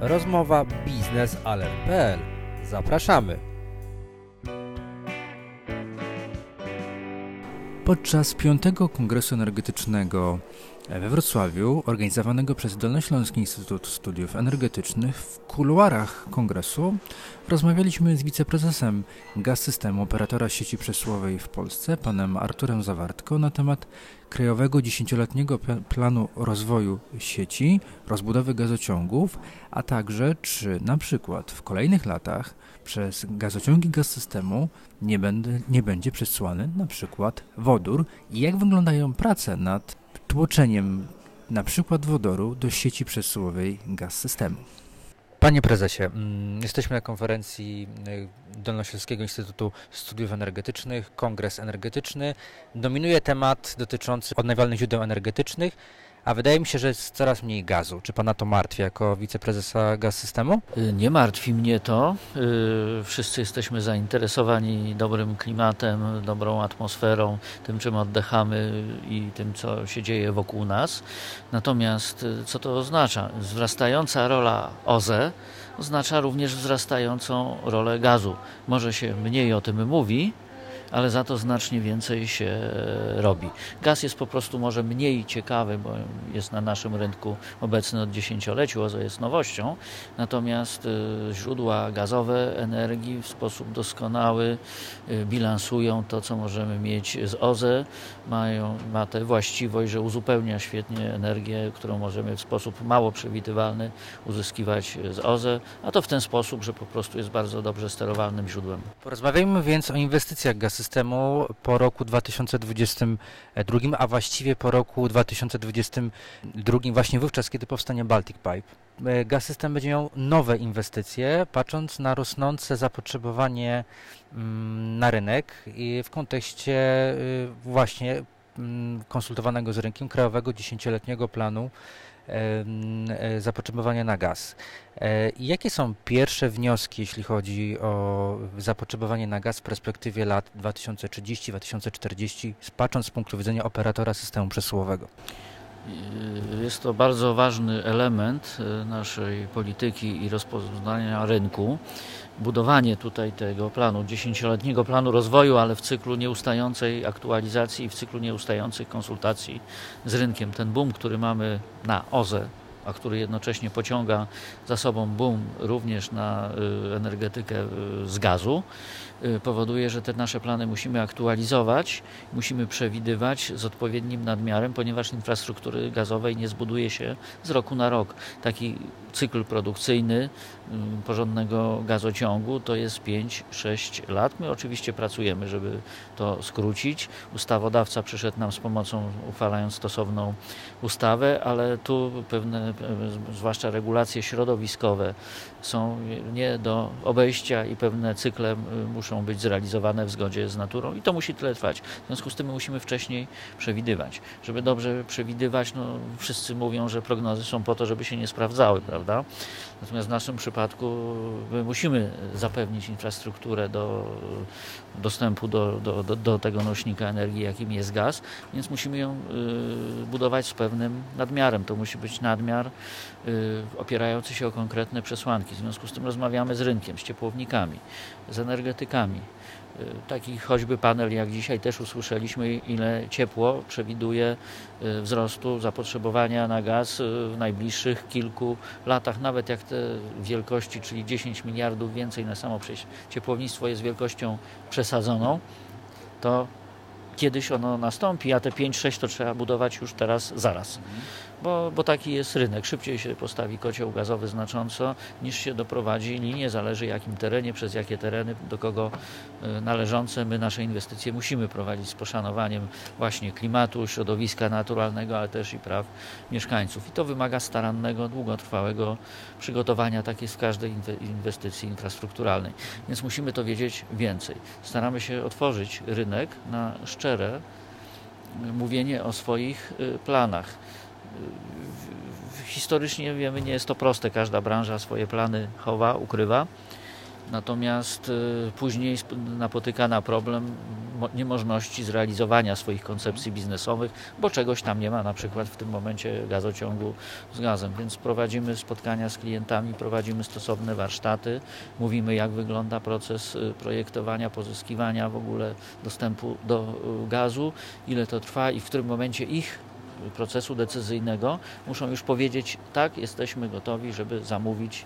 Rozmowa biznesalert.pl. Zapraszamy. Podczas piątego Kongresu Energetycznego we Wrocławiu, organizowanego przez Dolnośląski Instytut Studiów Energetycznych, w kuluarach kongresu rozmawialiśmy z wiceprezesem gaz systemu operatora sieci przesyłowej w Polsce, panem Arturem Zawartko, na temat krajowego dziesięcioletniego planu rozwoju sieci, rozbudowy gazociągów, a także czy na przykład w kolejnych latach przez gazociągi gaz systemu nie, będę, nie będzie przesyłany na przykład wodór i jak wyglądają prace nad tłoczeniem na przykład wodoru do sieci przesyłowej gaz systemu. Panie prezesie, mm, jesteśmy na konferencji y, Dolnośląskiego Instytutu Studiów Energetycznych, Kongres Energetyczny. Dominuje temat dotyczący odnawialnych źródeł energetycznych a wydaje mi się, że jest coraz mniej gazu. Czy pana to martwi jako wiceprezesa gaz systemu? Y, nie martwi mnie to. Y, wszyscy jesteśmy zainteresowani dobrym klimatem, dobrą atmosferą, tym czym oddychamy i tym co się dzieje wokół nas. Natomiast y, co to oznacza? Wzrastająca rola OZE oznacza również wzrastającą rolę gazu. Może się mniej o tym mówi, ale za to znacznie więcej się robi. Gaz jest po prostu może mniej ciekawy, bo jest na naszym rynku obecny od dziesięcioleci, OZE jest nowością, natomiast y, źródła gazowe energii w sposób doskonały y, bilansują to, co możemy mieć z OZE, mają, ma tę właściwość, że uzupełnia świetnie energię, którą możemy w sposób mało przewidywalny uzyskiwać z OZE, a to w ten sposób, że po prostu jest bardzo dobrze sterowalnym źródłem. Porozmawiajmy więc o inwestycjach gaz systemu po roku 2022, a właściwie po roku 2022, właśnie wówczas, kiedy powstanie Baltic Pipe. E, gaz system będzie miał nowe inwestycje, patrząc na rosnące zapotrzebowanie mm, na rynek i w kontekście y, właśnie mm, konsultowanego z rynkiem krajowego dziesięcioletniego planu zapotrzebowania na gaz. E, jakie są pierwsze wnioski, jeśli chodzi o zapotrzebowanie na gaz w perspektywie lat 2030-2040, patrząc z punktu widzenia operatora systemu przesyłowego? Jest to bardzo ważny element e, naszej polityki i rozpoznania rynku. Budowanie tutaj tego planu, dziesięcioletniego planu rozwoju, ale w cyklu nieustającej aktualizacji i w cyklu nieustających konsultacji z rynkiem. Ten boom, który mamy na OZE, a który jednocześnie pociąga za sobą boom również na y, energetykę y, z gazu, y, powoduje, że te nasze plany musimy aktualizować, musimy przewidywać z odpowiednim nadmiarem, ponieważ infrastruktury gazowej nie zbuduje się z roku na rok. Taki cykl produkcyjny porządnego gazociągu to jest 5-6 lat. My oczywiście pracujemy, żeby to skrócić. Ustawodawca przyszedł nam z pomocą, uchwalając stosowną ustawę, ale tu pewne, zwłaszcza regulacje środowiskowe, są nie do obejścia i pewne cykle muszą być zrealizowane w zgodzie z naturą i to musi tyle trwać. W związku z tym my musimy wcześniej przewidywać. Żeby dobrze przewidywać, no wszyscy mówią, że prognozy są po to, żeby się nie sprawdzały, prawda? Natomiast w naszym przypadku my musimy zapewnić infrastrukturę do dostępu do, do, do, do tego nośnika energii, jakim jest gaz, więc musimy ją y, budować z pewnym nadmiarem. To musi być nadmiar y, opierający się o konkretne przesłanki. W związku z tym rozmawiamy z rynkiem, z ciepłownikami, z energetykami. Y, taki choćby panel, jak dzisiaj też usłyszeliśmy, ile ciepło przewiduje y, wzrostu zapotrzebowania na gaz w najbliższych kilku latach, nawet jak te wielkości, czyli 10 miliardów więcej na samo ciepłownictwo jest wielkością przesadzoną, to kiedyś ono nastąpi, a te 5-6 to trzeba budować już teraz, zaraz. Bo, bo taki jest rynek. Szybciej się postawi kocioł gazowy znacząco, niż się doprowadzi linię. Zależy jakim terenie, przez jakie tereny, do kogo e, należące. My nasze inwestycje musimy prowadzić z poszanowaniem właśnie klimatu, środowiska naturalnego, ale też i praw mieszkańców. I to wymaga starannego, długotrwałego przygotowania, tak jest w każdej inwestycji infrastrukturalnej. Więc musimy to wiedzieć więcej. Staramy się otworzyć rynek na szczere mówienie o swoich y, planach. Historycznie wiemy, nie jest to proste. Każda branża swoje plany chowa, ukrywa. Natomiast y, później napotyka na problem niemożności zrealizowania swoich koncepcji biznesowych, bo czegoś tam nie ma, na przykład w tym momencie gazociągu z gazem. Więc prowadzimy spotkania z klientami, prowadzimy stosowne warsztaty, mówimy jak wygląda proces y, projektowania, pozyskiwania w ogóle dostępu do y, gazu, ile to trwa i w którym momencie ich procesu decyzyjnego muszą już powiedzieć tak, jesteśmy gotowi, żeby zamówić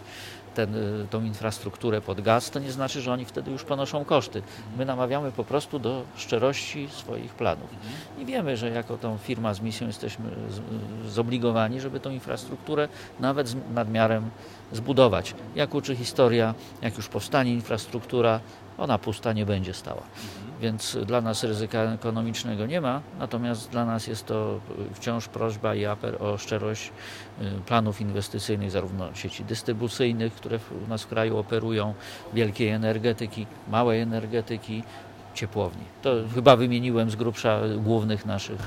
ten, y, tą infrastrukturę pod gaz, to nie znaczy, że oni wtedy już ponoszą koszty. My namawiamy po prostu do szczerości swoich planów. I wiemy, że jako tą firma z misją jesteśmy zobligowani, żeby tą infrastrukturę nawet z nadmiarem zbudować. Jak uczy historia, jak już powstanie infrastruktura, ona pusta nie będzie stała. Więc dla nas ryzyka ekonomicznego nie ma, natomiast dla nas jest to wciąż prośba i apel o szczerość y, planów inwestycyjnych, zarówno sieci dystrybucyjnych, które u nas w kraju operują, wielkiej energetyki, małej energetyki, ciepłowni. To chyba wymieniłem z grubsza głównych naszych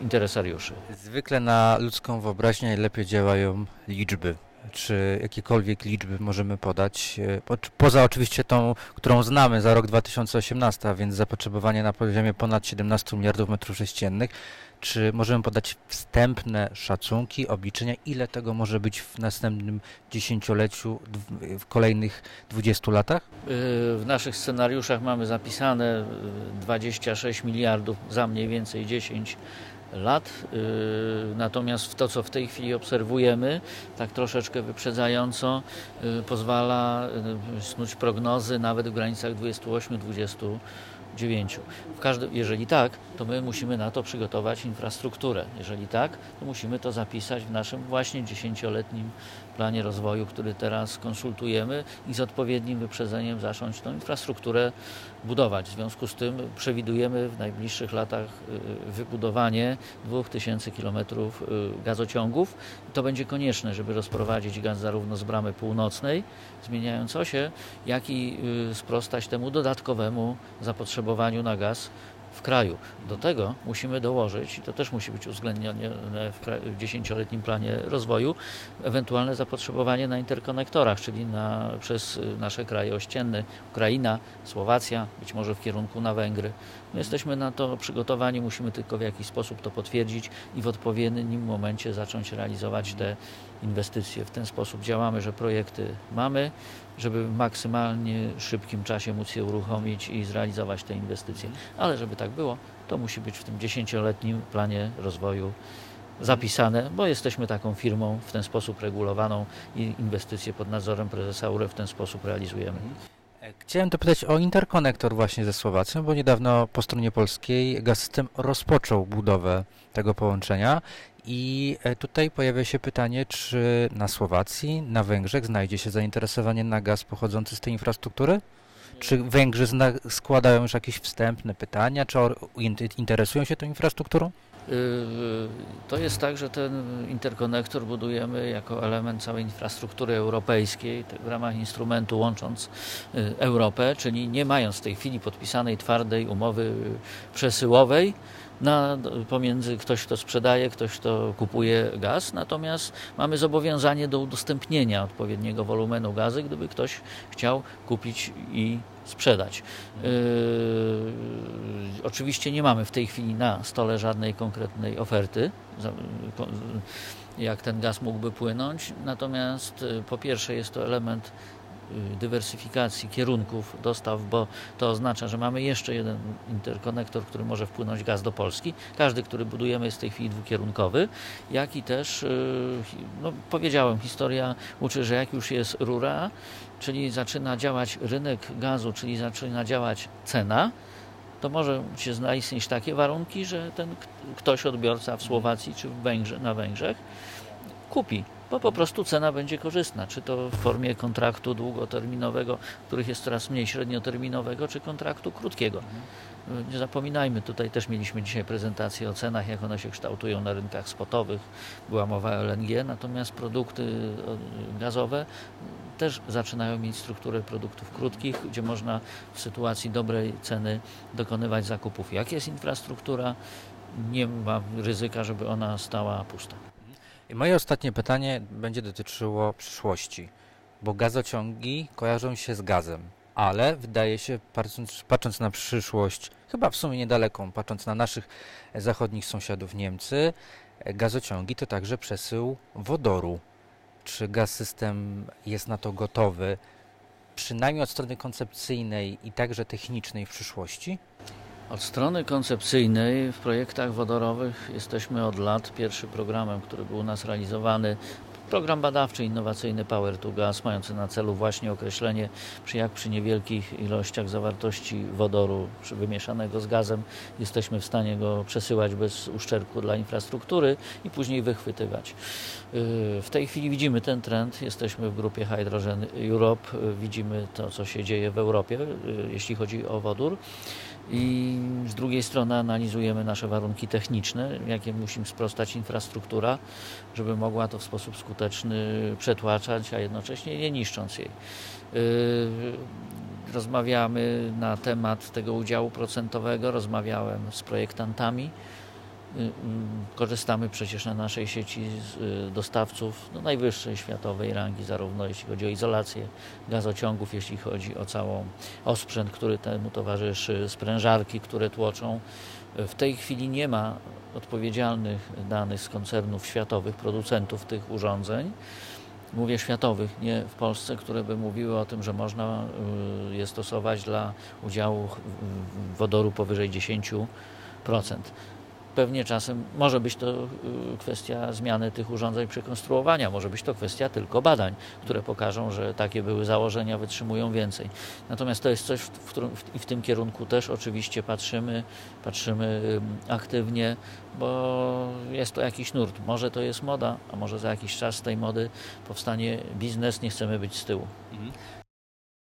interesariuszy. Zwykle na ludzką wyobraźnię najlepiej działają liczby czy jakiekolwiek liczby możemy podać, e, poza oczywiście tą, którą znamy za rok 2018, a więc zapotrzebowanie na poziomie ponad 17 miliardów metrów sześciennych, czy możemy podać wstępne szacunki, obliczenia, ile tego może być w następnym dziesięcioleciu, w kolejnych 20 latach? Y, w naszych scenariuszach mamy zapisane 26 y, miliardów za mniej więcej 10 lat. Y, natomiast w to, co w tej chwili obserwujemy, tak troszeczkę wyprzedzająco, y, pozwala y, snuć prognozy nawet w granicach 28-29. W jeżeli tak, to my musimy na to przygotować infrastrukturę. Jeżeli tak, to musimy to zapisać w naszym właśnie dziesięcioletnim planie rozwoju, który teraz konsultujemy i z odpowiednim wyprzedzeniem zacząć tą infrastrukturę budować. W związku z tym przewidujemy w najbliższych latach y, wybudowanie 2000 km y, gazociągów. To będzie konieczne, żeby rozprowadzić gaz zarówno z bramy północnej, zmieniając osie, jak i y, sprostać temu dodatkowemu zapotrzebowaniu na gaz w kraju. Do tego musimy dołożyć, i to też musi być uwzględnione w dziesięcioletnim planie rozwoju, ewentualne zapotrzebowanie na interkonektorach, czyli na, przez nasze kraje ościenne, Ukraina, Słowacja, być może w kierunku na Węgry. My jesteśmy na to przygotowani, musimy tylko w jakiś sposób to potwierdzić i w odpowiednim momencie zacząć realizować te inwestycje. W ten sposób działamy, że projekty mamy, żeby w maksymalnie szybkim czasie móc je uruchomić i zrealizować te inwestycje. Ale żeby tak było, to musi być w tym dziesięcioletnim planie rozwoju zapisane, bo jesteśmy taką firmą w ten sposób regulowaną i inwestycje pod nadzorem prezesa URE w ten sposób realizujemy. Chciałem dopytać o interkonektor właśnie ze Słowacją, bo niedawno po stronie polskiej Gaz-System rozpoczął budowę tego połączenia i e, tutaj pojawia się pytanie, czy na Słowacji, na Węgrzech znajdzie się zainteresowanie na gaz pochodzący z tej infrastruktury? Czy Węgrzy składają już jakieś wstępne pytania, czy interesują się tą infrastrukturą? Y, to jest tak, że ten interkonektor budujemy jako element całej infrastruktury europejskiej w ramach instrumentu łącząc y, Europę, czyli nie mając w tej chwili podpisanej twardej umowy przesyłowej, na, pomiędzy ktoś, kto sprzedaje, ktoś, kto kupuje gaz, natomiast mamy zobowiązanie do udostępnienia odpowiedniego wolumenu gazy, gdyby ktoś chciał kupić i sprzedać. Yy, oczywiście nie mamy w tej chwili na stole żadnej konkretnej oferty, jak ten gaz mógłby płynąć, natomiast yy, po pierwsze jest to element Y, dywersyfikacji kierunków dostaw, bo to oznacza, że mamy jeszcze jeden interkonektor, który może wpłynąć gaz do Polski. Każdy, który budujemy jest w tej chwili dwukierunkowy, jak i też, y, no powiedziałem, historia uczy, że jak już jest rura, czyli zaczyna działać rynek gazu, czyli zaczyna działać cena, to może się zaistnieć takie warunki, że ten ktoś odbiorca w Słowacji czy w Węgrze, na Węgrzech kupi bo po prostu cena będzie korzystna, czy to w formie kontraktu długoterminowego, których jest coraz mniej średnioterminowego, czy kontraktu krótkiego. Nie zapominajmy, tutaj też mieliśmy dzisiaj prezentację o cenach, jak one się kształtują na rynkach spotowych. Była mowa o LNG, natomiast produkty gazowe też zaczynają mieć strukturę produktów krótkich, gdzie można w sytuacji dobrej ceny dokonywać zakupów. Jak jest infrastruktura, nie ma ryzyka, żeby ona stała pusta. I moje ostatnie pytanie będzie dotyczyło przyszłości. bo gazociągi kojarzą się z gazem, ale wydaje się, patrząc, patrząc na przyszłość, chyba w sumie niedaleką, patrząc na naszych zachodnich sąsiadów Niemcy, gazociągi to także przesył wodoru. Czy gaz system jest na to gotowy, przynajmniej od strony koncepcyjnej i także technicznej w przyszłości? Od strony koncepcyjnej w projektach wodorowych jesteśmy od lat. Pierwszy programem, który był u nas realizowany, program badawczy innowacyjny Power to Gas, mający na celu właśnie określenie, przy jak przy niewielkich ilościach zawartości wodoru wymieszanego z gazem jesteśmy w stanie go przesyłać bez uszczerbku dla infrastruktury i później wychwytywać. Yy, w tej chwili widzimy ten trend. Jesteśmy w grupie Hydrogen Europe, widzimy to, co się dzieje w Europie, yy, jeśli chodzi o wodór i z drugiej strony analizujemy nasze warunki techniczne, jakie musi sprostać infrastruktura, żeby mogła to w sposób skuteczny przetłaczać, a jednocześnie nie niszcząc jej. Yy, rozmawiamy na temat tego udziału procentowego, rozmawiałem z projektantami. Y, y, korzystamy przecież na naszej sieci z y, dostawców no, najwyższej światowej rangi, zarówno jeśli chodzi o izolację gazociągów, jeśli chodzi o całą osprzęt, który temu towarzyszy, sprężarki, które tłoczą. W tej chwili nie ma odpowiedzialnych danych z koncernów światowych, producentów tych urządzeń. Mówię światowych, nie w Polsce, które by mówiły o tym, że można je stosować dla udziału wodoru powyżej 10% pewnie czasem może być to y, kwestia zmiany tych urządzeń, przekonstruowania, może być to kwestia tylko badań, które pokażą, że takie były założenia, wytrzymują więcej. Natomiast to jest coś, w, którym, w, w tym kierunku też oczywiście patrzymy, patrzymy aktywnie, bo jest to jakiś nurt. Może to jest moda, a może za jakiś czas z tej mody powstanie biznes, nie chcemy być z tyłu. Mhm.